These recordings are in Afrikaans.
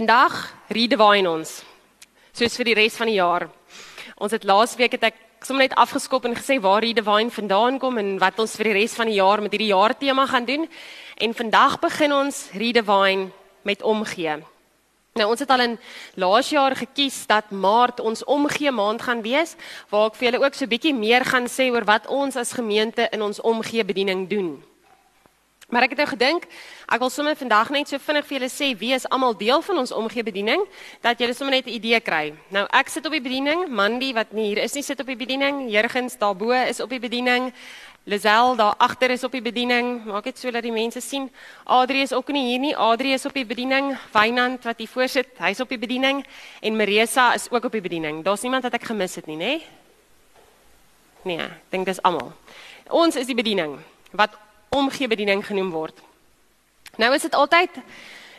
Vandag redefine ons soos vir die res van die jaar. Ons het laasweek het ek sommer net afgeskop en gesê waar redefine vandaan kom en wat ons vir die res van die jaar met hierdie jaar tema gaan doen. En vandag begin ons redefine met omgee. Nou ons het al in laas jaar gekies dat Maart ons omgee maand gaan wees waar ek vir julle ook so bietjie meer gaan sê oor wat ons as gemeente in ons omgee bediening doen. Maar ek het nou gedink, ek wil sommer vandag net so vinnig vir julle sê wie is almal deel van ons omgee bediening dat julle sommer net 'n idee kry. Nou ek sit op die bediening, Mandy wat nie hier is nie sit op die bediening, Jurgens daarbo is op die bediening. Lazel daar agter is op die bediening. Maak dit so dat die mense sien. Adri is ook nie hier nie. Adri is op die bediening. Wynand wat hier voorsit, hy's op die bediening en Marisa is ook op die bediening. Daar's niemand wat ek gemis het nie, nê? Nee, ek dink dis almal. Ons is die bediening wat omgee bediening genoem word. Nou is dit altyd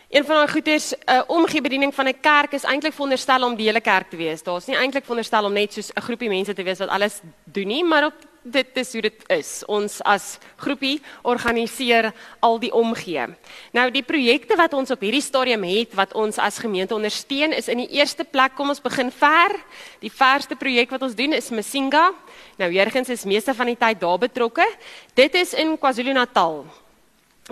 een van daai goeders 'n uh, omgee bediening van 'n kerk is eintlik veronderstel om die hele kerk te wees. Daar's nie eintlik veronderstel om net soos 'n groepie mense te wees wat alles doen nie, maar op dit is hoe dit is. Ons as groepie organiseer al die omgee. Nou die projekte wat ons op hierdie stadium het wat ons as gemeente ondersteun is in die eerste plek kom ons begin ver. Die verste projek wat ons doen is Masinga. Nou Jurgens is meeste van die tyd daar betrokke. Dit is in KwaZulu-Natal.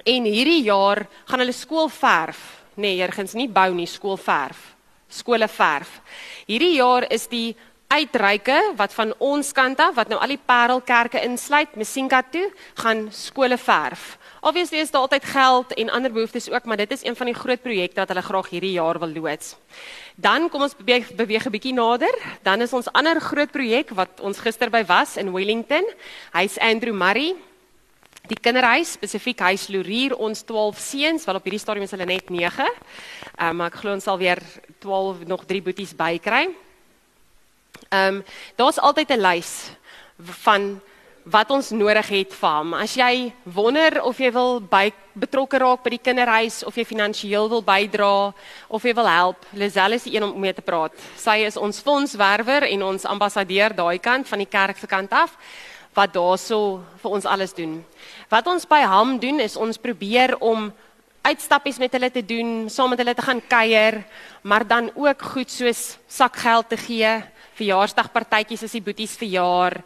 En hierdie jaar gaan hulle skool verf. Nee, Jurgens nie bou nie, skool verf. Skole verf. Hierdie jaar is die uitreike wat van ons kant af wat nou al die parelkerke insluit, Mesinga toe, gaan skole verf. Obviously is daar altyd geld en ander behoeftes ook, maar dit is een van die groot projekte wat hulle graag hierdie jaar wil loods. Dan kom ons beweeg, beweeg 'n bietjie nader. Dan is ons ander groot projek wat ons gister by was in Wellington. Hy's Andrew Murray. Die kinderhuis, spesifiek huis Lorier, ons 12 seuns, wel op hierdie stadium is hulle net 9. Ehm um, maar ek glo ons sal weer 12 nog 3 boeties bykry. Ehm um, daar's altyd 'n lys van wat ons nodig het vir hom. As jy wonder of jy wil by betrokke raak by die kinderhuis of jy finansiëel wil bydra of jy wil help, Lisel is die een om mee te praat. Sy is ons fondswerwer en ons ambassadeur daai kant van die kerk se kant af wat daarso vir ons alles doen. Wat ons by hom doen is ons probeer om uitstappies met hulle te doen, saam met hulle te gaan kuier, maar dan ook goed soos sakgeld te gee verjaarsdagpartytjies as die boeties verjaar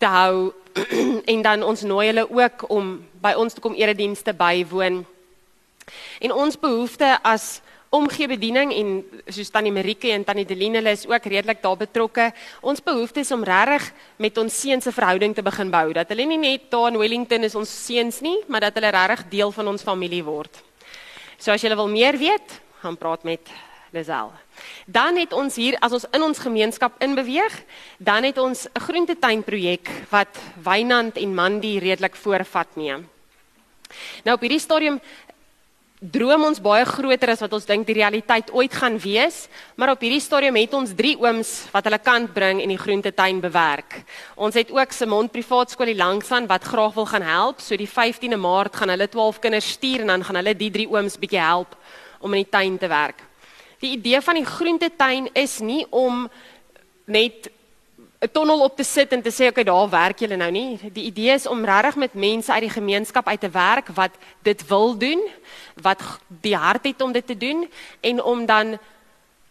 te hou en dan ons nooi hulle ook om by ons te kom eredienste bywoon. En ons behoefte as omgee bediening en soos tannie Marike en tannie Deline hulle is ook redelik daar betrokke. Ons behoefte is om regtig met ons seuns se verhouding te begin bou. Dat hulle nie net daar in Wellington is ons seuns nie, maar dat hulle regtig deel van ons familie word. So as jy wil meer weet, gaan praat met Lisel. Dan het ons hier as ons in ons gemeenskap inbeweeg, dan het ons 'n groentetuinprojek wat Wynand en Mandy redelik voorvat neem. Nou op hierdie stadium droom ons baie groter as wat ons dink die realiteit ooit gaan wees, maar op hierdie stadium het ons drie ooms wat hulle kant bring en die groentetuin bewerk. Ons het ook Simon Privaat Skool hier langsaan wat graag wil gaan help. So die 15de Maart gaan hulle 12 kinders stuur en dan gaan hulle die drie ooms bietjie help om in die tuin te werk. Die idee van die groentetuin is nie om net 'n tonnel op te sit en te sê okay, daar werk julle nou nie. Die idee is om regtig met mense uit die gemeenskap uit te werk wat dit wil doen, wat die hart het om dit te doen en om dan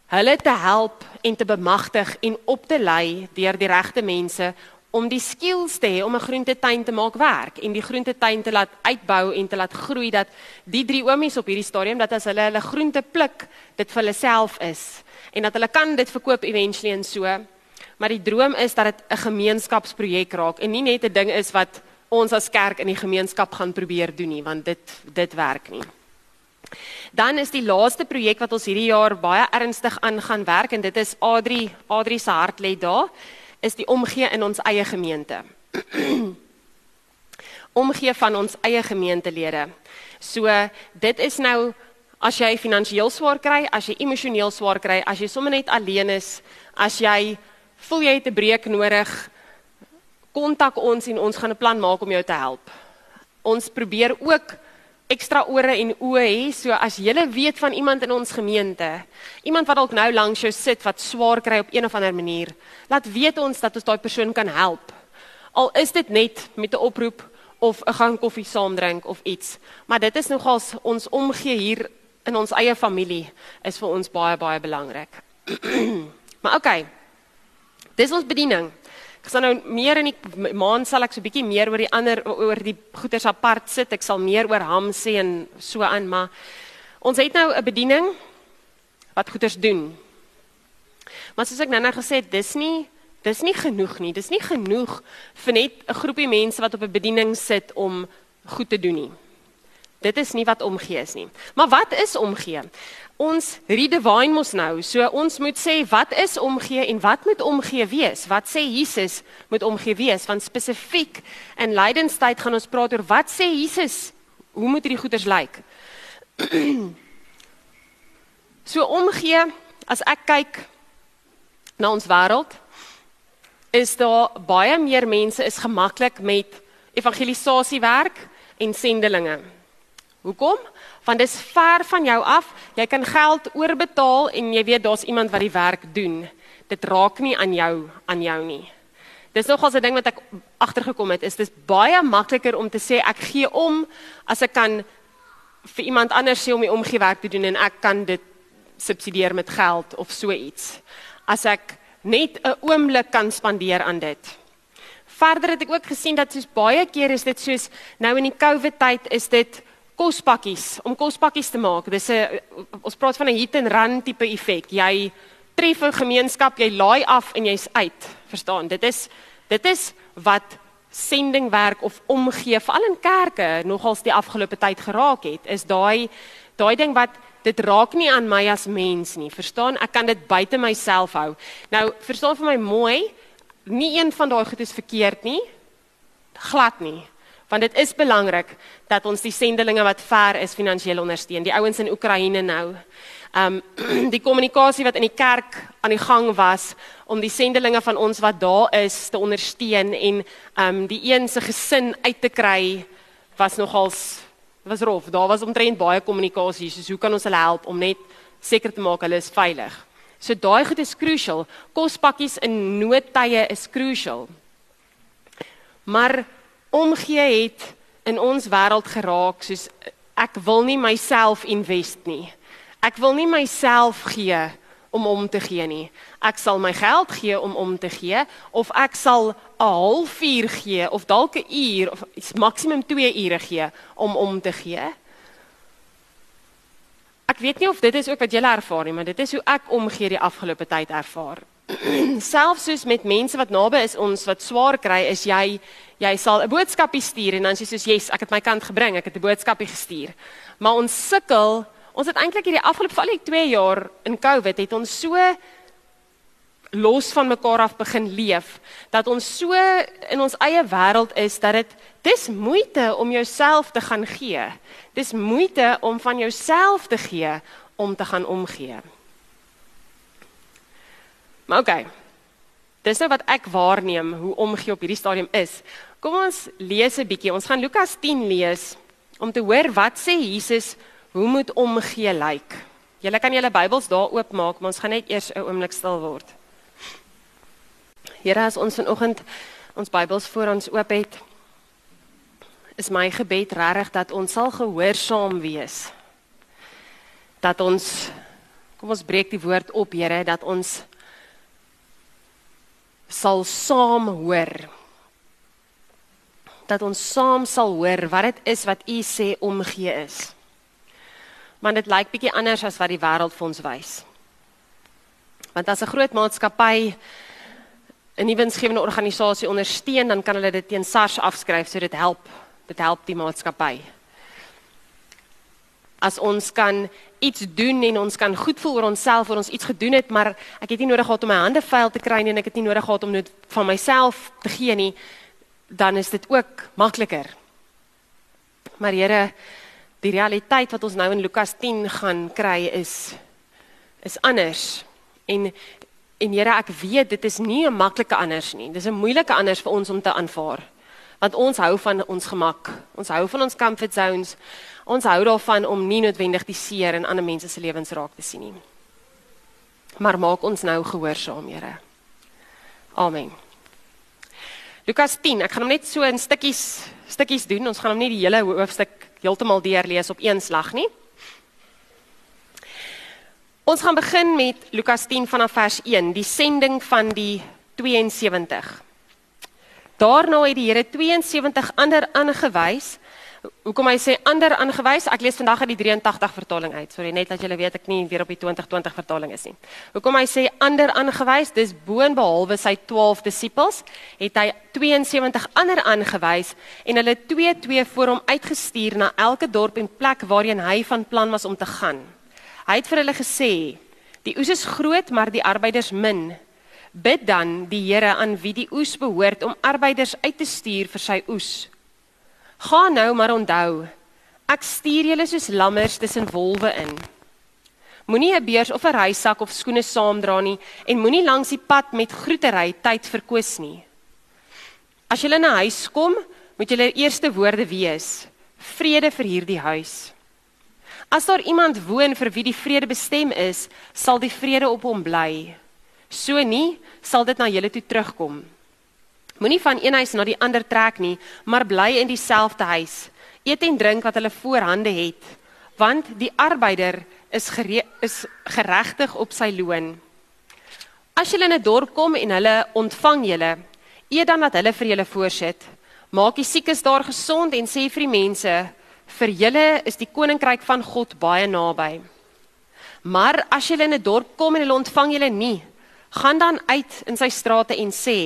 hulle te help en te bemagtig en op te lei deur die regte mense om die skills te hê om 'n groentetuin te maak werk en die groentetuin te laat uitbou en te laat groei dat die drie oomies op hierdie stadium dat as hulle hulle groente pluk, dit vir hulle self is en dat hulle kan dit verkoop eventually en so. Maar die droom is dat dit 'n gemeenskapsprojek raak en nie net 'n ding is wat ons as kerk in die gemeenskap gaan probeer doen nie, want dit dit werk nie. Dan is die laaste projek wat ons hierdie jaar baie ernstig aan gaan werk en dit is Adri Adri se hart lê daar is die omgee in ons eie gemeente. omgee van ons eie gemeentelede. So dit is nou as jy finansiëel swaar kry, as jy emosioneel swaar kry, as jy sommer net alleen is, as jy voel jy het 'n breek nodig, kontak ons en ons gaan 'n plan maak om jou te help. Ons probeer ook ekstra ore en oë hê. So as jy weet van iemand in ons gemeente, iemand wat dalk nou langs jou sit wat swaar kry op een of ander manier, laat weet ons dat ons daai persoon kan help. Al is dit net met 'n oproep of 'n gang koffie saam drink of iets. Maar dit is nogals ons omgee hier in ons eie familie is vir ons baie baie belangrik. maar okay. Dis ons bediening. Ek sal nou meer in die maand sal ek so 'n bietjie meer oor die ander oor die goeders apart sit. Ek sal meer oor ham sê en so aan, maar ons het nou 'n bediening wat goeders doen. Maar soos ek nou-nou gesê het, dis nie dis nie genoeg nie. Dis nie genoeg vir net 'n groepie mense wat op 'n bediening sit om goed te doen nie. Dit is nie wat omgee is nie. Maar wat is omgee? Ons redefine mos nou. So ons moet sê wat is omgee en wat moet omgee wees? Wat sê Jesus moet omgee wees? Want spesifiek in lydenstyd gaan ons praat oor wat sê Jesus? Hoe moet hierdie goeders lyk? so omgee as ek kyk na ons wêreld is daar baie meer mense is gemaklik met evangelisasiewerk en sendelinge. Hoekom? Want dit is ver van jou af. Jy kan geld oorbetaal en jy weet daar's iemand wat die werk doen. Dit raak nie aan jou aan jou nie. Dis nogals 'n ding wat ek agtergekom het is dis baie makliker om te sê ek gee om as ek kan vir iemand anders sê om die omgewerk te doen en ek kan dit subsidieer met geld of so iets. As ek net 'n oomblik kan spandeer aan dit. Verder het ek ook gesien dat soos baie keer is dit soos nou in die COVID tyd is dit kospakkies om kospakkies te maak. Dis 'n ons praat van 'n hit and run tipe effek. Jy tref 'n gemeenskap, jy laai af en jy's uit. Verstaan? Dit is dit is wat sendingwerk of omgee veral in kerke nogals die afgelope tyd geraak het. Is daai daai ding wat dit raak nie aan my as mens nie. Verstaan? Ek kan dit buite myself hou. Nou, verstaan vir my mooi, nie een van daai goed is verkeerd nie. Glad nie want dit is belangrik dat ons die sendelinge wat ver is finansiëel ondersteun. Die ouens in Oekraïne nou. Um die kommunikasie wat in die kerk aan die gang was om die sendelinge van ons wat daar is te ondersteun en um die een se gesin uit te kry was nogals was rof. Daar was omtrent baie kommunikasie. So hoe kan ons hulle help om net seker te maak hulle is veilig? So daai goed is crucial. Kospakkies in noodtye is crucial. Maar omgee het in ons wêreld geraak soos ek wil nie myself invest nie. Ek wil nie myself gee om om te gee nie. Ek sal my geld gee om om te gee of ek sal 'n halfuur gee of dalk 'n uur of maksimum 2 ure gee om om te gee. Ek weet nie of dit is ook wat julle ervaar nie, maar dit is hoe ek omgee die afgelope tyd ervaar. Selfs soos met mense wat naby is ons wat swaar kry, is jy jy sal 'n boodskapie stuur en dan sê soos yes, ek het my kant gebring, ek het 'n boodskapie gestuur. Maar ons sukkel, ons het eintlik hierdie afgelope val ek 2 jaar in Covid het ons so los van mekaar af begin leef dat ons so in ons eie wêreld is dat dit dis moeite om jouself te gaan gee. Dis moeite om van jouself te gee om te gaan omgee. Maar okay. Dis nou wat ek waarneem hoe omgee op hierdie stadium is. Kom ons lees 'n bietjie. Ons gaan Lukas 10 lees om te hoor wat sê Jesus hoe moet omgee lyk. Julle kan julle Bybels daar oopmaak, maar ons gaan net eers 'n oomblik stil word. Here, as ons vanoggend ons Bybels voor ons oop het, is my gebed regtig dat ons sal gehoorsaam wees. Dat ons kom ons breek die woord op, Here, dat ons sal saam hoor. Dat ons saam sal hoor wat dit is wat U sê omgee is. Want dit lyk bietjie anders as wat die wêreld vir ons wys. Want as 'n groot maatskappy 'n nuwe winsgewende organisasie ondersteun, dan kan hulle dit teen SARS afskryf, so dit help. Dit help die maatskappy as ons kan iets doen en ons kan goed voel oor onsself oor ons iets gedoen het maar ek het nie nodig gehad om my hande vuil te kry nie en ek het nie nodig gehad om net van myself te gee nie dan is dit ook makliker. Maar Here die realiteit wat ons nou in Lukas 10 gaan kry is is anders. En en Here ek weet dit is nie 'n maklike anders nie. Dis 'n moeilike anders vir ons om te aanvaar want ons hou van ons gemak ons hou van ons comfort zones Ons hou daarvan om nie noodwendig die seer in ander mense se lewens raak te sien nie. Maar maak ons nou gehoorsaam, Here. Amen. Lukas 10, ek gaan hom net so in stukkies stukkies doen. Ons gaan hom nie die hele hoofstuk heeltemal deurlees op een slag nie. Ons gaan begin met Lukas 10 vanaf vers 1, die sending van die 72. Daarna het die Here 72 ander aangewys. Hoekom hy sê ander aangewys? Ek lees vandag uit die 83 vertaling uit. Sorry net dat julle weet ek nie weer op die 2020 vertaling is nie. Hoekom hy sê ander aangewys? Dis boonbehalwe sy 12 disippels, het hy 72 ander aangewys en hulle twee twee voor hom uitgestuur na elke dorp en plek waarheen hy van plan was om te gaan. Hy het vir hulle gesê: "Die oes is groot, maar die arbeiders min. Bid dan die Here aan wie die oes behoort om arbeiders uit te stuur vir sy oes. Gaan nou maar onthou, ek stuur julle soos lammers tussen wolwe in. Moenie 'n beurs of 'n reissak of skoene saamdra nie en moenie langs die pad met groetery tyd verkwis nie. As jy in 'n huis kom, moet julle eerste woorde wees: Vrede vir hierdie huis. As daar iemand woon vir wie die vrede bestem is, sal die vrede op hom bly. So nie sal dit na julle toe terugkom. Moenie van een huis na die ander trek nie, maar bly in dieselfde huis. Eet en drink wat hulle voorhande het, want die arbeider is is geregtig op sy loon. As jy in 'n dorp kom en hulle ontvang julle, eet dan wat hulle vir julle voorsit. Maak die siekes daar gesond en sê vir die mense, vir julle is die koninkryk van God baie naby. Maar as jy in 'n dorp kom en hulle ontvang julle nie, gaan dan uit in sy strate en sê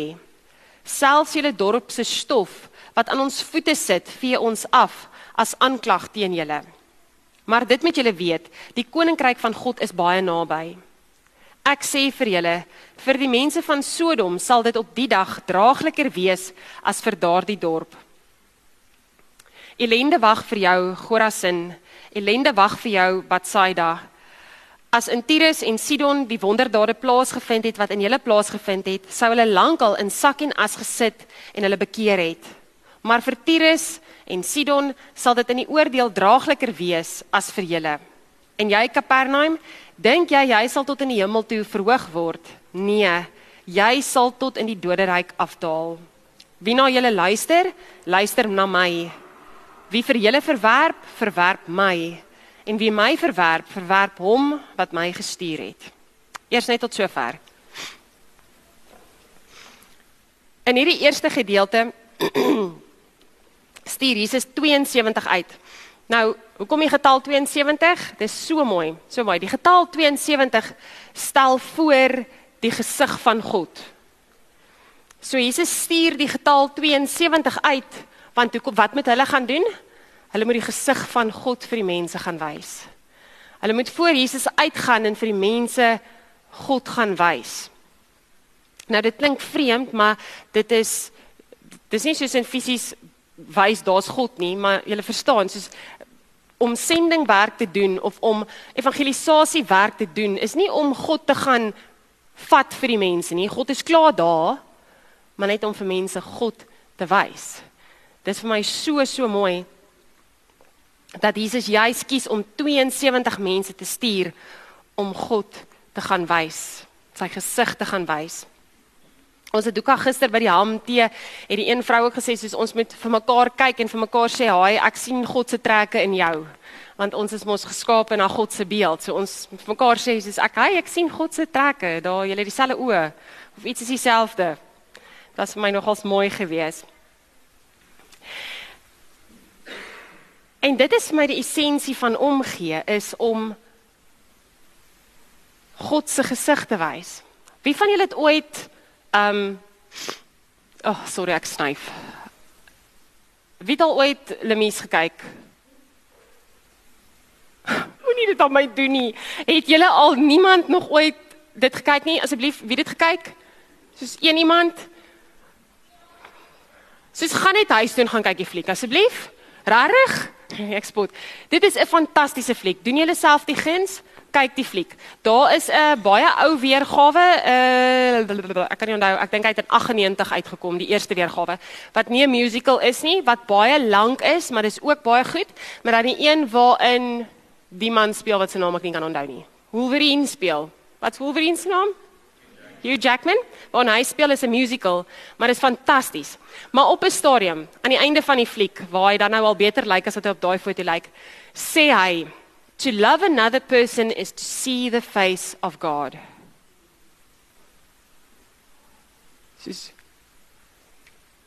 selfs julle dorp se stof wat aan ons voete sit vee ons af as aanklag teen julle. Maar dit moet julle weet die koninkryk van God is baie naby ek sê vir julle vir die mense van Sodom sal dit op die dag draagliker wees as vir daardie dorp. Elende wag vir jou Gorasin. Elende wag vir jou Batsaida As in Tyrus en Sidon die wonderdade plaasgevind het wat in hulle plaasgevind het, sou hulle lankal in sak en as gesit en hulle bekeer het. Maar vir Tyrus en Sidon sal dit in die oordeel draagliker wees as vir julle. En jy Kapernaum, dink jy jy sal tot in die hemel toe verhoog word? Nee, jy sal tot in die doderyk afdaal. Wie na julle luister, luister na my. Wie vir julle verwerp, verwerp my en wie my verwerp, verwerp hom wat my gestuur het. Eers net tot sover. In hierdie eerste gedeelte stuur Jesus 72 uit. Nou, hoekom die getal 72? Dis so mooi, so mooi. Die getal 72 stel voor die gesig van God. So Jesus stuur die getal 72 uit want wat moet hulle gaan doen? Hulle moet die gesig van God vir die mense gaan wys. Hulle moet voor Jesus uitgaan en vir die mense God gaan wys. Nou dit klink vreemd, maar dit is dis nie soos in fisies wys daar's God nie, maar jy verstaan, soos om sendingwerk te doen of om evangelisasie werk te doen is nie om God te gaan vat vir die mense nie. God is klaar daar, maar net om vir mense God te wys. Dis vir my so so mooi dat Jesus juis kies om 72 mense te stuur om God te gaan wys, sy gesig te gaan wys. Ons het ook gister by die HMT het die een vrou ook gesê soos ons moet vir mekaar kyk en vir mekaar sê, "Haai, ek sien God se trekke in jou." Want ons is mos geskaap na God se beeld. So ons moet vir mekaar sê soos ek, "Haai, ek sien God se trekke. Daar julle dieselfde oë of iets is dieselfde." Dit was vir my nogals mooi geweest. En dit is vir my die essensie van omgee is om God se gesig te wys. Wie van julle het ooit ehm um, oh, sorry ek snyf. Wie het al ooit Lemies gekyk? Moenie dit aan my doen nie. Het julle al niemand nog ooit dit gekyk nie? Asseblief, wie het dit gekyk? Soos een iemand? Soos gaan net huis toe en gaan kyk die fliek asseblief. Rarig? Ek spot. Dit is 'n fantastiese fliek. Doen julle self die guns? Kyk die fliek. Daar is 'n baie ou weergawe, uh ek kan nie onthou, ek dink hy het in 98 uitgekom, die eerste weergawe, wat nie 'n musical is nie, wat baie lank is, maar dis ook baie goed, maar dan die een waarin die man speel wat sy naam ek nie kan onthou nie. Wolverine speel. Wat's Wolverine se naam? Hugh Jackman, waar hy speel is 'n musical, maar dit is fantasties. Maar op 'n stadium aan die einde van die fliek waar hy dan nou al beter lyk as wat hy op daai foto lyk, sê hy To love another person is to see the face of God. Dis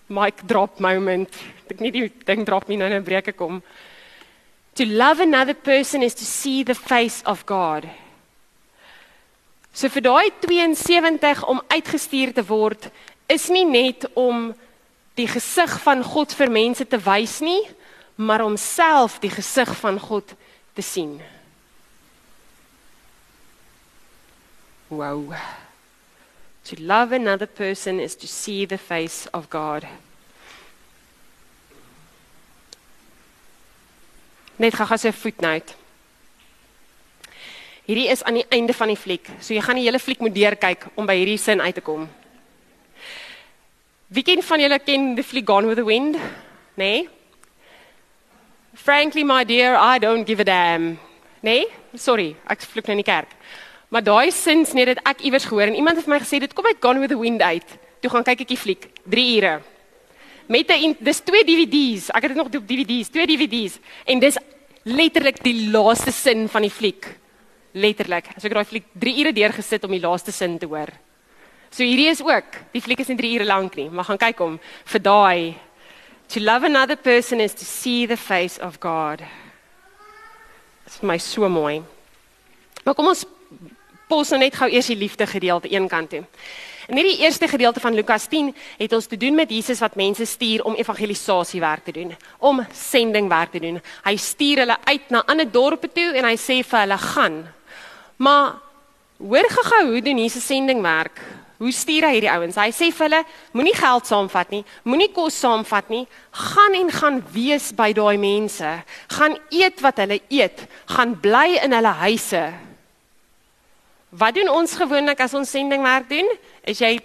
mic drop moment. Ek nie die ding drop nie nou in 'n breuke kom. To love another person is to see the face of God. So vir daai 72 om uitgestuur te word is nie net om die gesig van God vir mense te wys nie, maar om self die gesig van God te sien. Wow. To love another person is to see the face of God. Net gaga se voetnoot. Hierdie is aan die einde van die fliek. So jy gaan die hele fliek moet deurkyk om by hierdie sin uit te kom. Wie ken van julle ken the fliek Gone with the Wind? Nee. Frankly my dear, I don't give a damn. Nee, sorry, ek vloek nou in die kerk. Maar daai sins net dit ek iewers gehoor en iemand het vir my gesê dit kom uit Gone with the Wind uit. Toe gaan kyk ek die fliek, 3 ure. Met 'n dis twee DVD's. Ek het dit nog op DVD's, twee DVD's en dis letterlik die laaste sin van die fliek letterlik. So ek daai fliek 3 ure deurgesit om die laaste sin te hoor. So hierdie is ook, die fliek is nie 3 ure lank nie, maar gaan kyk hom vir daai to love another person is to see the face of God. Dit is my so mooi. Maar kom ons pos nou net gou eers die liefde gedeelte een kant toe. In hierdie eerste gedeelte van Lukas 10 het ons te doen met Jesus wat mense stuur om evangelisasie werk te doen, om sending werk te doen. Hy stuur hulle uit na ander dorpe toe en hy sê vir hulle gaan Maar hoor gou hoe doen Jesus sending werk? Hoe stuur hy hierdie ouens? Hy sê vir hulle, moenie geld saamvat nie, moenie kos saamvat nie, gaan en gaan wees by daai mense. Gaan eet wat hulle eet, gaan bly in hulle huise. Wat doen ons gewoonlik as ons sending werk doen? Is jy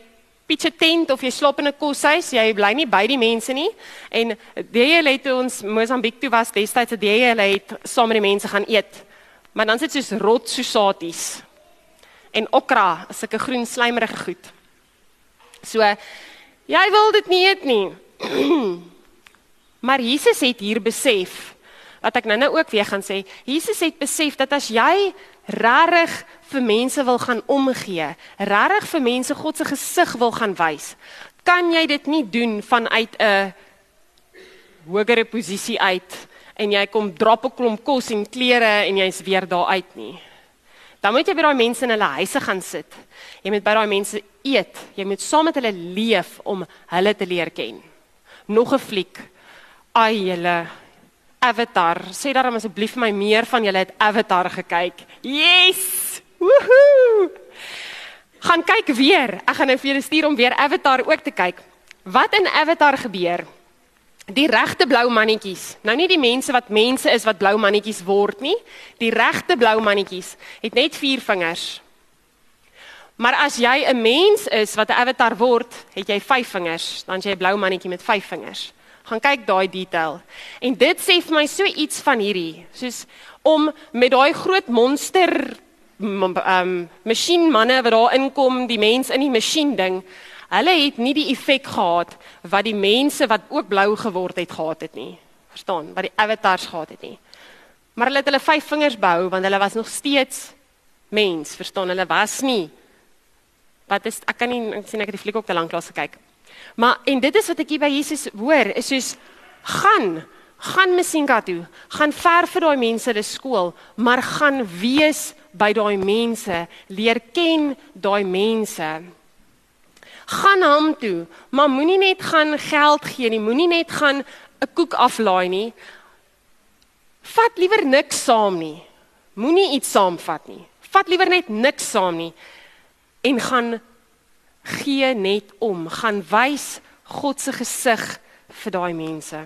pitch 'n tent of jy slaap in 'n koshuis, jy bly nie by die mense nie. En hele het ons Mosambiek toe was destyds hele het saam met die mense gaan eet. Maar dan sit soos rot sosaties. En okra, sulke groen slijmerige goed. So jy wil dit nie eet nie. maar Jesus het hier besef wat ek nou-nou ook weer gaan sê. Jesus het besef dat as jy regtig vir mense wil gaan omgee, regtig vir mense God se gesig wil gaan wys, kan jy dit nie doen vanuit 'n hogere posisie uit en jy kom drop 'n klomp kos en klere en jy's weer daar uit nie. Dan moet jy by daai mense in hulle huise gaan sit. Jy moet by daai mense eet. Jy moet saam met hulle leef om hulle te leer ken. Nog 'n fliek. Ai julle Avatar. Sê daarom asseblief vir my meer van julle het Avatar gekyk. Yes! Woohoo! Gaan kyk weer. Ek gaan nou vir julle stuur om weer Avatar ook te kyk. Wat in Avatar gebeur? Die regte blou mannetjies. Nou nie die mense wat mense is wat blou mannetjies word nie. Die regte blou mannetjies het net 4 vingers. Maar as jy 'n mens is wat 'n avatar word, het jy 5 vingers, dan jy 'n blou mannetjie met 5 vingers. Gaan kyk daai detail. En dit sê vir my so iets van hierdie, soos om met daai groot monster ehm um, masjienmanne wat daar inkom, die mens in die masjien ding, Hulle het nie die effek gehad wat die mense wat ook blou geword het gehad het nie. Verstaan? Wat die avatars gehad het nie. Maar hulle het hulle vyf vingers behou want hulle was nog steeds mens, verstaan? Hulle was nie Wat is ek kan nie ek sien ek het die fliek ook te lank lank gekyk. Maar en dit is wat ek hier by Jesus hoor, is soos gaan gaan Messinga toe, gaan ver vir daai mense hulle skool, maar gaan wees by daai mense, leer ken daai mense gaan hom toe, maar moenie net gaan geld gee nie, moenie net gaan 'n koek aflaai nie. Vat liewer niks saam nie. Moenie iets saamvat nie. Vat liewer net niks saam nie en gaan gee net om, gaan wys God se gesig vir daai mense.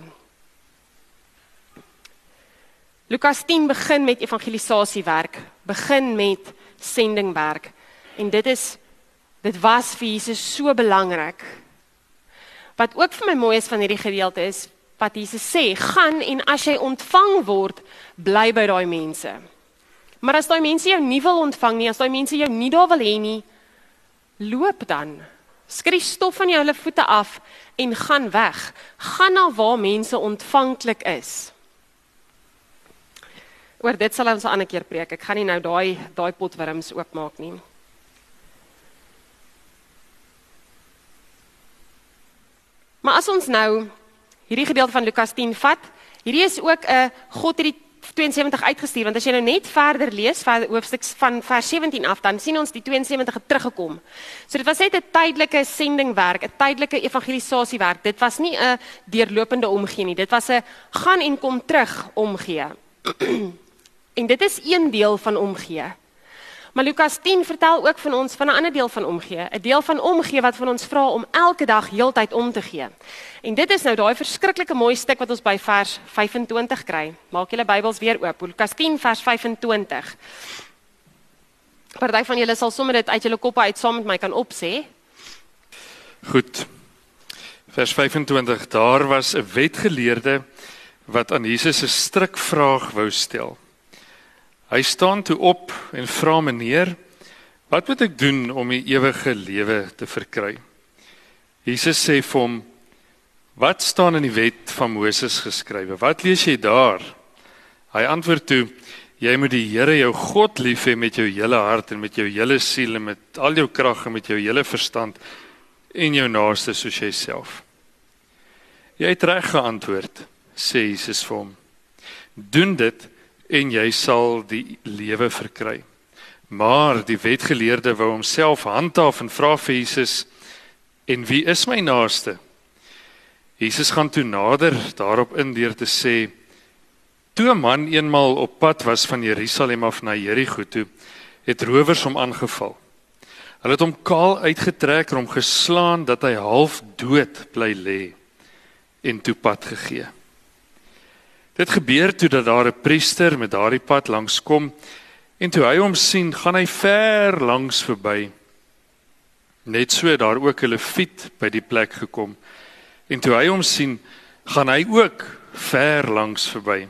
Lukas 10 begin met evangelisasiewerk, begin met sendingwerk. En dit is Dit was vir Jesus so belangrik. Wat ook vir my mooi is van hierdie gedeelte is wat Jesus sê, gaan en as jy ontvang word, bly by daai mense. Maar as daai mense jou nie wil ontvang nie, as daai mense jou nie daar wil hê nie, loop dan. Skree stof van jou hulle voete af en gaan weg. Gaan na waar mense ontvanklik is. Oor dit sal ons 'n ander keer preek. Ek gaan nie nou daai daai potwurms oopmaak nie. Maar as ons nou hierdie gedeelte van Lukas 10 vat, hierdie is ook 'n God het die 72 uitgestuur want as jy nou net verder lees verder hoofstuks van vers 17 af dan sien ons die 72 het teruggekom. So dit was net 'n tydelike sendingwerk, 'n tydelike evangelisasiewerk. Dit was nie 'n deurlopende omgee nie. Dit was 'n gaan en kom terug omgee. en dit is een deel van omgee. Maar Lukas 10 vertel ook van ons van 'n ander deel van omgee, 'n deel van omgee wat van ons vra om elke dag heeltyd om te gee. En dit is nou daai verskriklike mooi stuk wat ons by vers 25 kry. Maak julle Bybels weer oop. Lukas 10 vers 25. Party van julle sal sommer dit uit julle koppe uit saam met my kan opsê. Goed. Vers 25. Daar was 'n wetgeleerde wat aan Jesus 'n strikvraag wou stel. Hy staan toe op en vra meneer, wat moet ek doen om die ewige lewe te verkry? Jesus sê vir hom, wat staan in die wet van Moses geskrywe? Wat lees jy daar? Hy antwoord toe, jy moet die Here jou God lief hê met jou hele hart en met jou hele siel en met al jou krag en met jou hele verstand en jou naaste soos jouself. Jy het reg geantwoord, sê Jesus vir hom. Doen dit en jy sal die lewe verkry. Maar die wetgeleerde wou homself handhaaf en vra vir Jesus: "En wie is my naaste?" Jesus gaan toe nader daarop in deur te sê: "Toe 'n man eenmal op pad was van Jerusalem af na Jerigo toe, het rowers hom aangeval. Hulle het hom kaal uitgetrek en hom geslaan dat hy half dood bly lê en toe pad gegee." Dit gebeur toe dat daar 'n priester met daardie pad langs kom en toe hy hom sien, gaan hy ver langs verby. Net so daar ook 'n leviet by die plek gekom. En toe hy hom sien, gaan hy ook ver langs verby.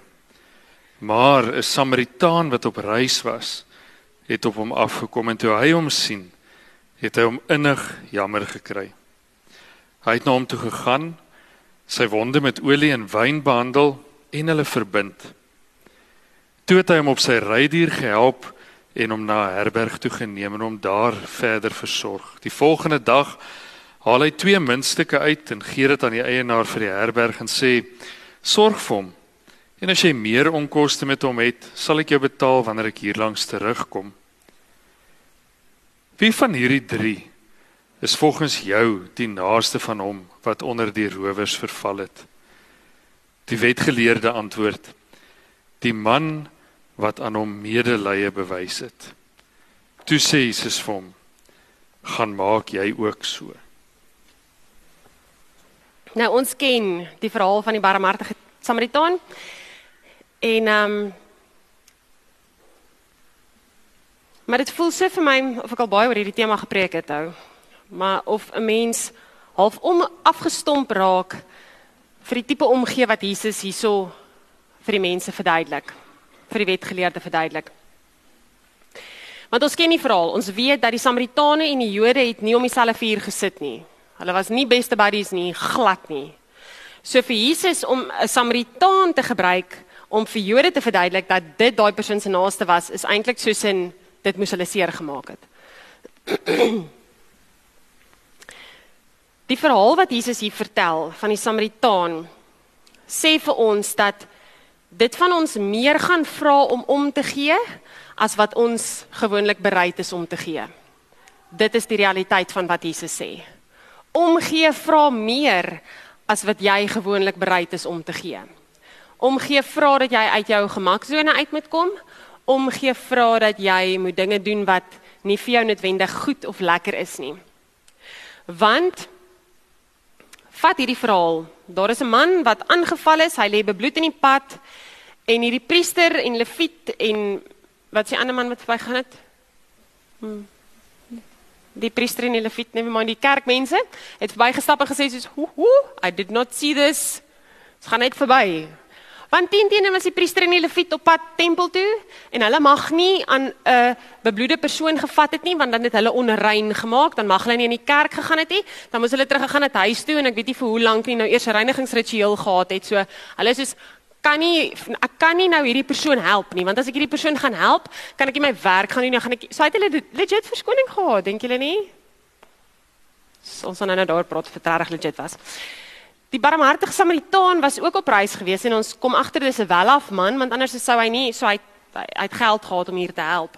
Maar 'n Samaritaan wat op reis was, het op hom afgekom en toe hy hom sien, het hy hom innig jammer gekry. Hy het na hom toe gegaan, sy wonde met olie en wyn behandel en hulle verbind. Toe het hy hom op sy rydier gehelp en hom na 'n herberg toe geneem en hom daar verder versorg. Die volgende dag haal hy twee muntstukke uit en gee dit aan die eienaar vir die herberg en sê: "Sorg vir hom. En as jy meer onkoste met hom het, sal ek jou betaal wanneer ek hier langs terugkom." Wie van hierdie 3 is volgens jou die naaste van hom wat onder die rowers verval het? Die wetgeleerde antwoord: Die man wat aan hom medelee bewys het. Toe sê Jesus vir hom: "Gaan maak jy ook so." Nou ons ken die verhaal van die barmhartige Samaritaan. En ehm um, Maar dit voel so vir my of ek al baie oor hierdie tema gepreek het hou. Maar of 'n mens half om afgestomp raak vir die tipe omgee wat Jesus hierso vir die mense verduidelik, vir die wetgeleerde verduidelik. Want ons ken die verhaal. Ons weet dat die Samaritane en die Jode het nie om dieselfde vuur gesit nie. Hulle was nie beste buddies nie, glad nie. So vir Jesus om 'n Samaritaan te gebruik om vir Jode te verduidelik dat dit daai persoon se naaste was, is eintlik soos in dit moes hulle seer gemaak het. Die verhaal wat Jesus hier vertel van die Samaritaan sê vir ons dat dit van ons meer gaan vra om om te gee as wat ons gewoonlik bereid is om te gee. Dit is die realiteit van wat Jesus sê. Omgee vra meer as wat jy gewoonlik bereid is om te gee. Omgee vra dat jy uit jou gemaksone uit moet kom. Omgee vra dat jy moet dinge doen wat nie vir jou noodwendig goed of lekker is nie. Want vat hierdie verhaal. Daar is 'n man wat aangeval is, hy lê bebloed in die pad en hierdie priester en leviet en wat s'ie ander man wat verbygaan het? Hmm. Die priester en die leviet, nee, maar die kerkmense het verbygestap en gesê soos, "Ho, ho, I did not see this." Dit gaan net verby. Want teen teenoor was die priester en die leviet op pad tempel toe en hulle mag nie aan 'n uh, bebloede persoon gevat het nie want dan het hulle onrein gemaak, dan mag hulle nie in die kerk gegaan het nie. Dan moes hulle terug gegaan het huis toe en ek weet nie vir hoe lank nie nou eers 'n reinigingsritueel gehad het. So hulle is soos kan nie ek kan nie nou hierdie persoon help nie, want as ek hierdie persoon gaan help, kan ek nie my werk gaan doen nie, gaan ek so het hulle legit verskoning gehad, dink julle nie? So, ons gaan nou daar praat vir reg legit was. Die barmhartige Samaritaan was ook op reis gewees en ons kom agter dis 'n welaf man, want anders sou hy nie so hy hy het geld gehad om hier te help.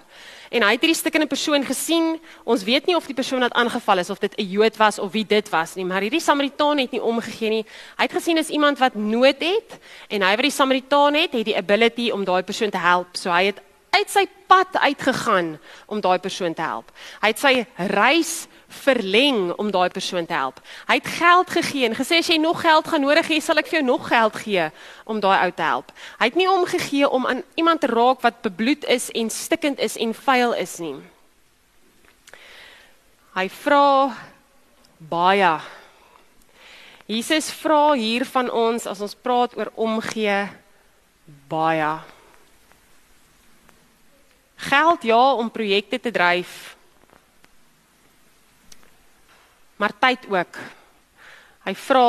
En hy het hierdie stukkende persoon gesien. Ons weet nie of die persoon wat aangeval is of dit 'n Jood was of wie dit was nie, maar hierdie Samaritaan het nie omgegee nie. Hy het gesien as iemand wat nood het en hy wat die Samaritaan het, het die ability om daai persoon te help. So hy het uit sy pad uitgegaan om daai persoon te help. Hy het sy reis verleng om daai persoon te help. Hy het geld gegee en gesê as jy nog geld gaan nodig hê, sal ek vir jou nog geld gee om daai ou te help. Hy het nie omgegee om aan iemand te raak wat bebloed is en stikkend is en vuil is nie. Hy vra baie. Jesus vra hier van ons as ons praat oor omgee baie. Geld ja om projekte te dryf maar tyd ook. Hy vra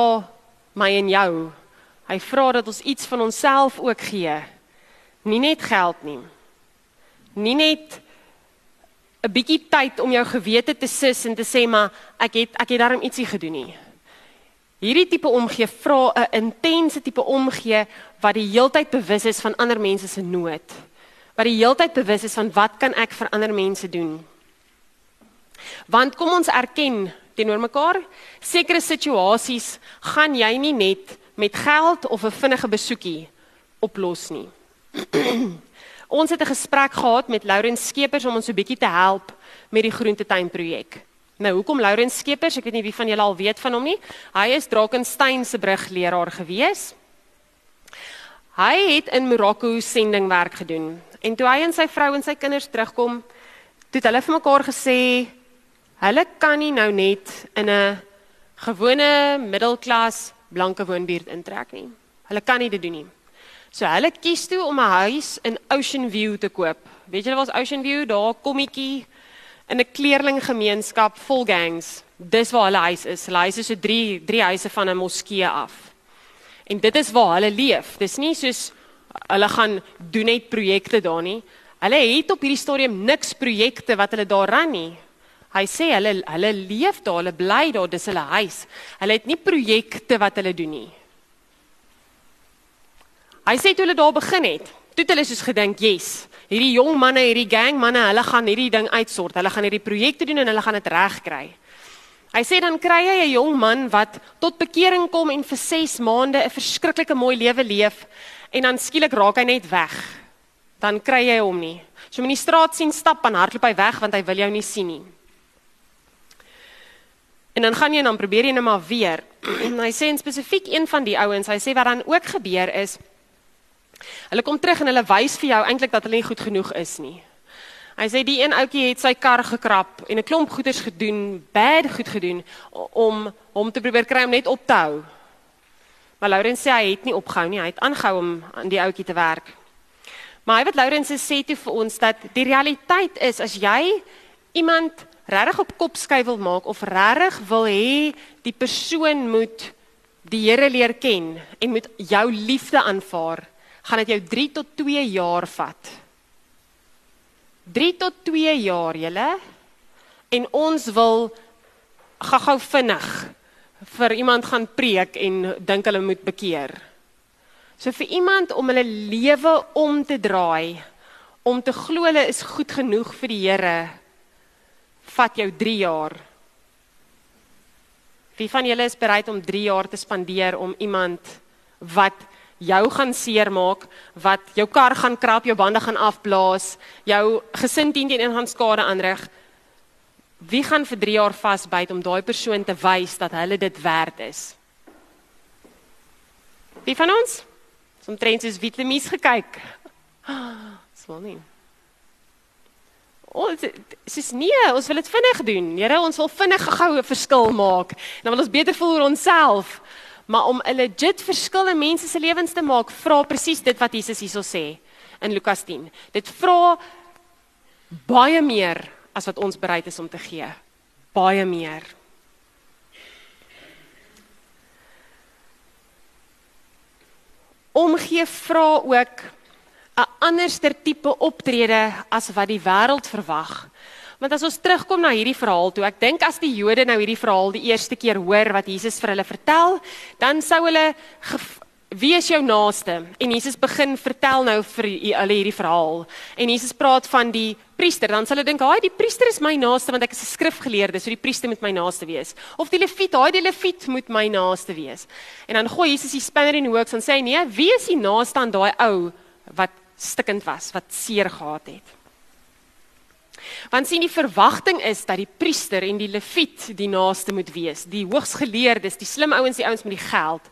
my en jou. Hy vra dat ons iets van onsself ook gee. Nie net geld nie. Nie net 'n bietjie tyd om jou gewete te sis en te sê maar ek het ek het daarom ietsie gedoen nie. Hierdie tipe omgee vra 'n intense tipe omgee wat die heeltyd bewus is van ander mense se nood. Wat die heeltyd bewus is van wat kan ek vir ander mense doen? Want kom ons erken teenoor mekaar. Sekere situasies gaan jy nie net met geld of 'n vinnige besoekie oplos nie. ons het 'n gesprek gehad met Laurens Skeepers om ons 'n bietjie te help met die groentetuin projek. Nou, hoekom Laurens Skeepers? Ek weet nie wie van julle al weet van hom nie. Hy is Drakensberg se brugleraar gewees. Hy het in Marokko sendingwerk gedoen. En toe hy en sy vrou en sy kinders terugkom, het hulle vir mekaar gesê, Hulle kan nie nou net in 'n gewone middelklas blanke woonbuurt intrek nie. Hulle kan nie dit doen nie. So hulle kies toe om 'n huis in Ocean View te koop. Weet julle wat is Ocean View? Daar kommetjie in 'n kleerlinggemeenskap vol gangs. Dis waar hulle huis is. Hulle huis is so 3 3 huise van 'n moskee af. En dit is waar hulle leef. Dis nie soos hulle gaan doen net projekte daar nie. Hulle het op hierdie stadium niks projekte wat hulle daar ran nie. Hy sê hulle hulle leef daar, hulle bly daar, dis hulle huis. Hulle het nie projekte wat hulle doen nie. Hy sê toe hulle daar begin het, toe het hulle soos gedink, "Yes, hierdie jong manne, hierdie gang manne, hulle gaan hierdie ding uitsort. Hulle gaan hierdie projekte doen en hulle gaan dit regkry." Hy sê dan kry hy 'n jong man wat tot bekering kom en vir 6 maande 'n verskriklike mooi lewe leef en dan skielik raak hy net weg. Dan kry hy hom nie. So in die straat sien stap en hardloop hy weg want hy wil jou nie sien nie. En dan gaan jy en dan probeer jy net maar weer. hy sê spesifiek een van die ouens, hy sê wat dan ook gebeur is hulle kom terug en hulle wys vir jou eintlik dat hulle nie goed genoeg is nie. Hy sê die een ouetjie het sy kar gekrap en 'n klomp goeders gedoen, bad goed gedoen om hom te probeer kry om net op te hou. Maar Laurens sê hy het nie opgehou nie, hy het aangehou om aan die ouetjie te werk. Maar hy wat Laurens sê toe vir ons dat die realiteit is as jy iemand regtig op kop skuif wil maak of regtig wil hê die persoon moet die Here leer ken en moet jou liefde aanvaar, gaan dit jou 3 tot 2 jaar vat. 3 tot 2 jaar, julle. En ons wil gou-gou vinnig vir iemand gaan preek en dink hulle moet bekeer. So vir iemand om hulle lewe om te draai, om te glo hulle is goed genoeg vir die Here, vat jou 3 jaar. Wie van julle is bereid om 3 jaar te spandeer om iemand wat jou gaan seermaak, wat jou kar gaan krap, jou bande gaan afblaas, jou gesin teen teen gaan skade aanrig? Wie gaan vir 3 jaar vasbyt om daai persoon te wys dat hulle dit werd is? Wie van ons? Somtrent is Vitlemies gekyk. Swaal nie. Ons sies nee, ons wil dit vinnig doen. Here, ons wil vinnig gou 'n verskil maak. Dan wil ons beter voel oor onsself. Maar om 'n legit verskil in mense se lewens te maak, vra presies dit wat Jesus hierso sê in Lukas 10. Dit vra baie meer as wat ons bereid is om te gee. Baie meer. Omgee vra ook 'n anderster tipe optrede as wat die wêreld verwag. Want as ons terugkom na hierdie verhaal toe, ek dink as die Jode nou hierdie verhaal die eerste keer hoor wat Jesus vir hulle vertel, dan sou hulle Wie is jou naaste? En Jesus begin vertel nou vir hulle hierdie verhaal. En Jesus praat van die priester. Dan sal hulle dink, "Haai, die priester is my naaste want ek is 'n skrifgeleerde, so die priester moet my naaste wees." Of die leviet, "Haai, die leviet moet my naaste wees." En dan gooi Jesus die spinner in die hoek en sê, "Nee, wie is die naaste aan daai ou wat stikkend was, wat seer gehad het?" Want sien die verwagting is dat die priester en die leviet die naaste moet wees, die hoogsgeleerdes, die slim ouens, die ouens met die geld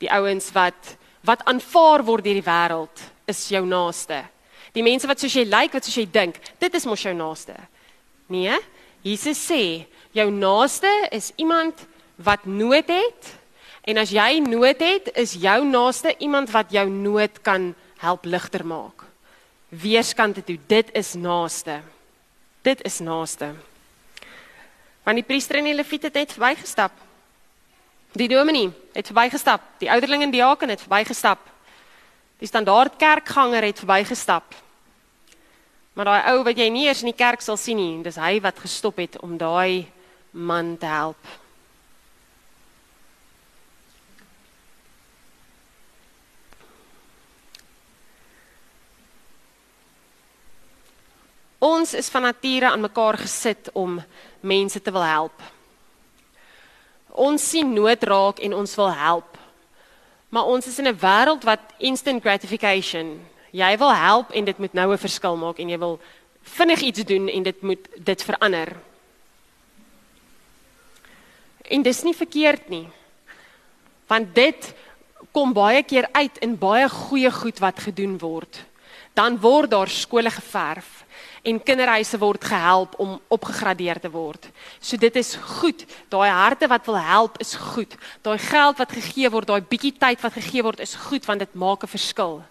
die ouens wat wat aanvaar word deur die wêreld is jou naaste. Die mense wat soos jy lyk, wat soos jy dink, dit is mos jou naaste. Nee, Jesus sê jou naaste is iemand wat nood het en as jy nood het, is jou naaste iemand wat jou nood kan help ligter maak. Weerskante toe, dit is naaste. Dit is naaste. Want die priester en die leviete het net verbygestap. Die dominee het verbygestap. Die ouderling en diaken het verbygestap. Die standaard kerkganger het verbygestap. Maar daai ou wat jy nie eers in die kerk sal sien nie, dis hy wat gestop het om daai man te help. Ons is van nature aan mekaar gesit om mense te wil help. Ons sien nood raak en ons wil help. Maar ons is in 'n wêreld wat instant gratification. Jy wil help en dit moet nou 'n verskil maak en jy wil vinnig iets doen en dit moet dit verander. En dis nie verkeerd nie. Want dit kom baie keer uit in baie goeie goed wat gedoen word. Dan word daar skole geverf en kinderhuise word gehelp om opgegradeer te word. So dit is goed. Daai harte wat wil help is goed. Daai geld wat gegee word, daai bietjie tyd wat gegee word is goed want dit maak 'n verskil.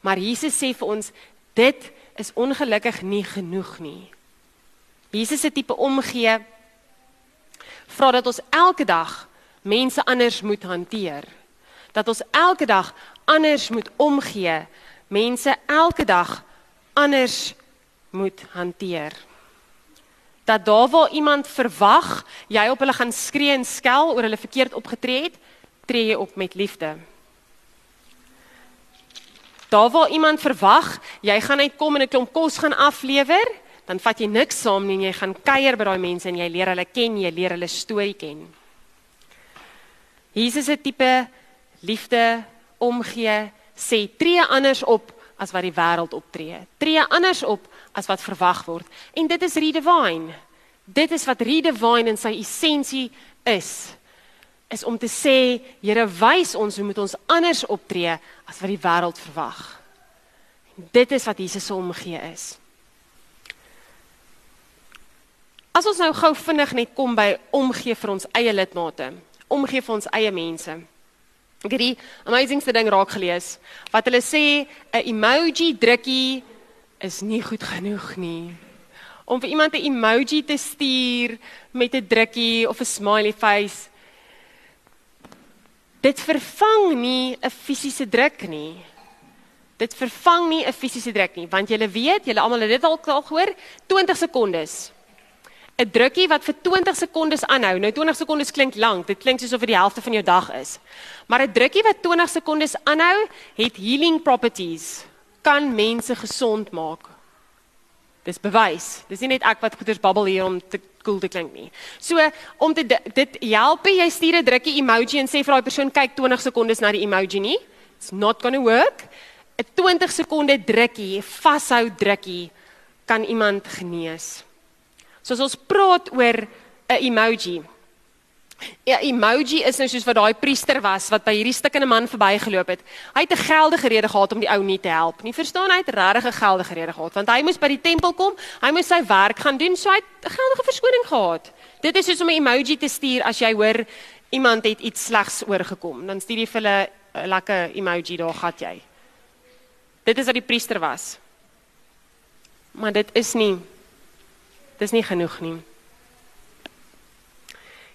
Maar Jesus sê vir ons dit is ongelukkig nie genoeg nie. Jesus se tipe omgee vra dat ons elke dag mense anders moet hanteer. Dat ons elke dag anders moet omgee. Mense elke dag anders moet hanteer. Dat daar waar iemand verwag jy op hulle gaan skree en skel oor hulle verkeerd opgetree het, tree jy op met liefde. Daar waar iemand verwag jy gaan uitkom en 'n klomp kos gaan aflewer, dan vat jy niks saam nie en jy gaan kuier by daai mense en jy leer hulle ken, jy leer hulle storie ken. Jesus se tipe liefde omgee sê tree anders op as wat die wêreld optree. Tree anders op as wat verwag word. En dit is redefine. Dit is wat redefine in sy essensie is. Is om te sê, Here, wys ons hoe moet ons anders optree as wat die wêreld verwag. Dit is wat Jesus se omgee is. As ons nou gou vinnig net kom by omgee vir ons eie lidmate, omgee vir ons eie mense. Ek het die amazingste ding raak gelees wat hulle sê 'n emoji drukkie is nie goed genoeg nie. Om vir iemand 'n emoji te stuur met 'n drukkie of 'n smiley face. Dit vervang nie 'n fisiese druk nie. Dit vervang nie 'n fisiese druk nie, want julle weet, julle almal het dit al gehoor, 20 sekondes. 'n Drukkie wat vir 20 sekondes aanhou. Nou 20 sekondes klink lank. Dit klink soos of dit die helfte van jou dag is. Maar 'n drukkie wat 20 sekondes aanhou, het healing properties kan mense gesond maak. Dis bewys. Dis nie net ek wat goeders babbel hier om te cool te klink nie. So om te dit help jy stuur 'n drukkie emoji en sê vir daai persoon kyk 20 sekondes na die emoji nie. It's not going to work. 'n 20 sekonde drukkie, vashou drukkie kan iemand genees. So as ons praat oor 'n emoji, Ja, emoji is nou soos wat daai priester was wat by hierdie stukkende man verbygeloop het. Hy het 'n geldige rede gehad om die ou nie te help nie. Verstaan hy het regtig 'n geldige rede gehad want hy moes by die tempel kom, hy moes sy werk gaan doen, so hy het 'n geldige verskoning gehad. Dit is soos om 'n emoji te stuur as jy hoor iemand het iets slegs oorgekom, dan stuur jy vir hulle 'n lekker emoji daar gat jy. Dit is wat die priester was. Maar dit is nie dis nie genoeg nie.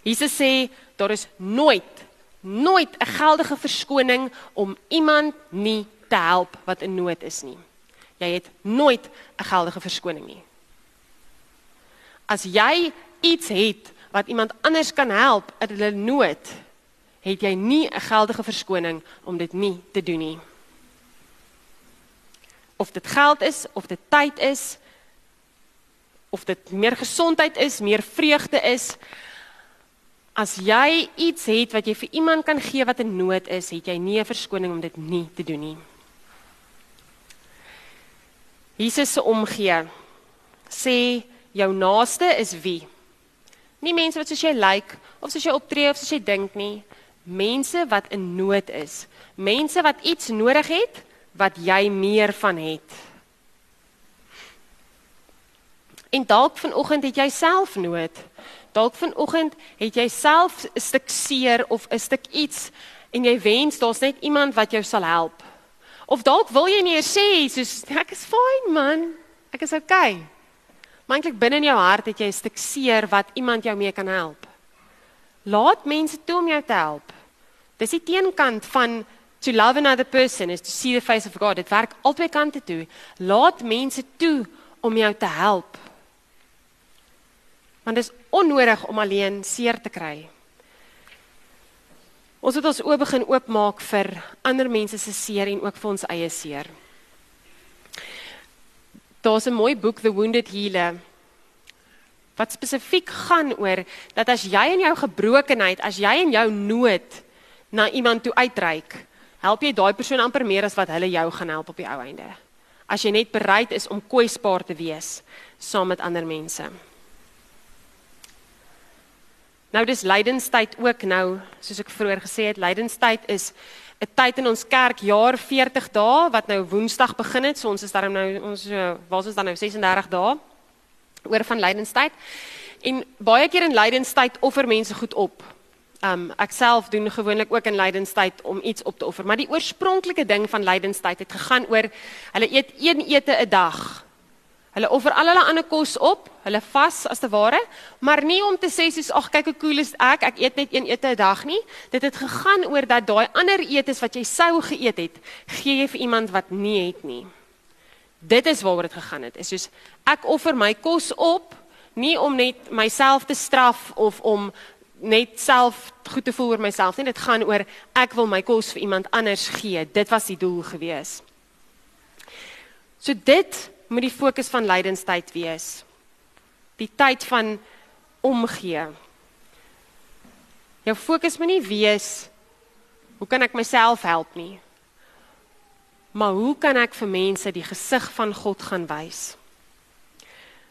Jesus sê daar is nooit nooit 'n geldige verskoning om iemand nie te help wat in nood is nie. Jy het nooit 'n geldige verskoning nie. As jy iets het wat iemand anders kan help uit hulle nood, het jy nie 'n geldige verskoning om dit nie te doen nie. Of dit geld is, of dit tyd is, of dit meer gesondheid is, meer vreugde is, as jy iets het wat jy vir iemand kan gee wat in nood is, het jy nie 'n verskoning om dit nie te doen nie. Jesus se omgee sê jou naaste is wie? Nie mense wat soos jy lyk like, of soos jy optree of soos jy dink nie, mense wat in nood is, mense wat iets nodig het wat jy meer van het. En dalk vanoggend het jy self nood. Dalk vanoggend het jy self 'n stuk seer of 'n stuk iets en jy wens daar's net iemand wat jou sal help. Of dalk wil jy nie eers sê soos ek is fyn man, ek is okay. Maar eintlik binne in jou hart het jy 'n stuk seer wat iemand jou mee kan help. Laat mense toe om jou te help. Dis die teenkant van to love another person is to see the face of God. Dit werk albei kante toe. Laat mense toe om jou te help. Want dit is onnodig om alleen seer te kry. Ons moet ons oop begin oopmaak vir ander mense se seer en ook vir ons eie seer. Daar's 'n mooi boek The Wounded Healer wat spesifiek gaan oor dat as jy in jou gebrokenheid, as jy in jou nood na iemand toe uitreik, help jy daai persoon amper meer as wat hulle jou gaan help op die ou einde. As jy net bereid is om kwesbaar te wees saam met ander mense. Nou dis lydenstyd ook nou, soos ek vroeër gesê het, lydenstyd is 'n tyd in ons kerk jaar 40 dae wat nou Woensdag begin het. So ons is daarom nou ons waar is ons dan nou 36 dae oor van lydenstyd. En baie keer in lydenstyd offer mense goed op. Um ek self doen gewoonlik ook in lydenstyd om iets op te offer, maar die oorspronklike ding van lydenstyd het gegaan oor hulle eet een ete 'n dag. Hulle offer al hulle ander kos op, hulle vas as te ware, maar nie om te sê soos ag kyk hoe cool is ek, ek eet net een ete 'n dag nie. Dit het gegaan oor dat daai ander etes wat jy sou geëet het, gee jy vir iemand wat nie het nie. Dit is waaroor dit gegaan het. Is soos ek offer my kos op nie om net myself te straf of om net self goed te voel oor myself nie. Dit gaan oor ek wil my kos vir iemand anders gee. Dit was die doel gewees. So dit moet die fokus van lydenstyd wees. Die tyd van omgee. Jou fokus moet nie wees hoe kan ek myself help nie? Maar hoe kan ek vir mense die gesig van God gaan wys?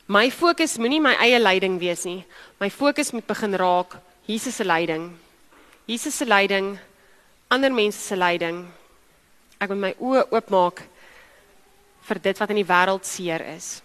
My fokus moenie my eie leiding wees nie. My fokus moet begin raak Jesus se leiding. Jesus se leiding, ander mense se leiding. Ek moet my oë oopmaak vir dit wat in die wêreld seer is.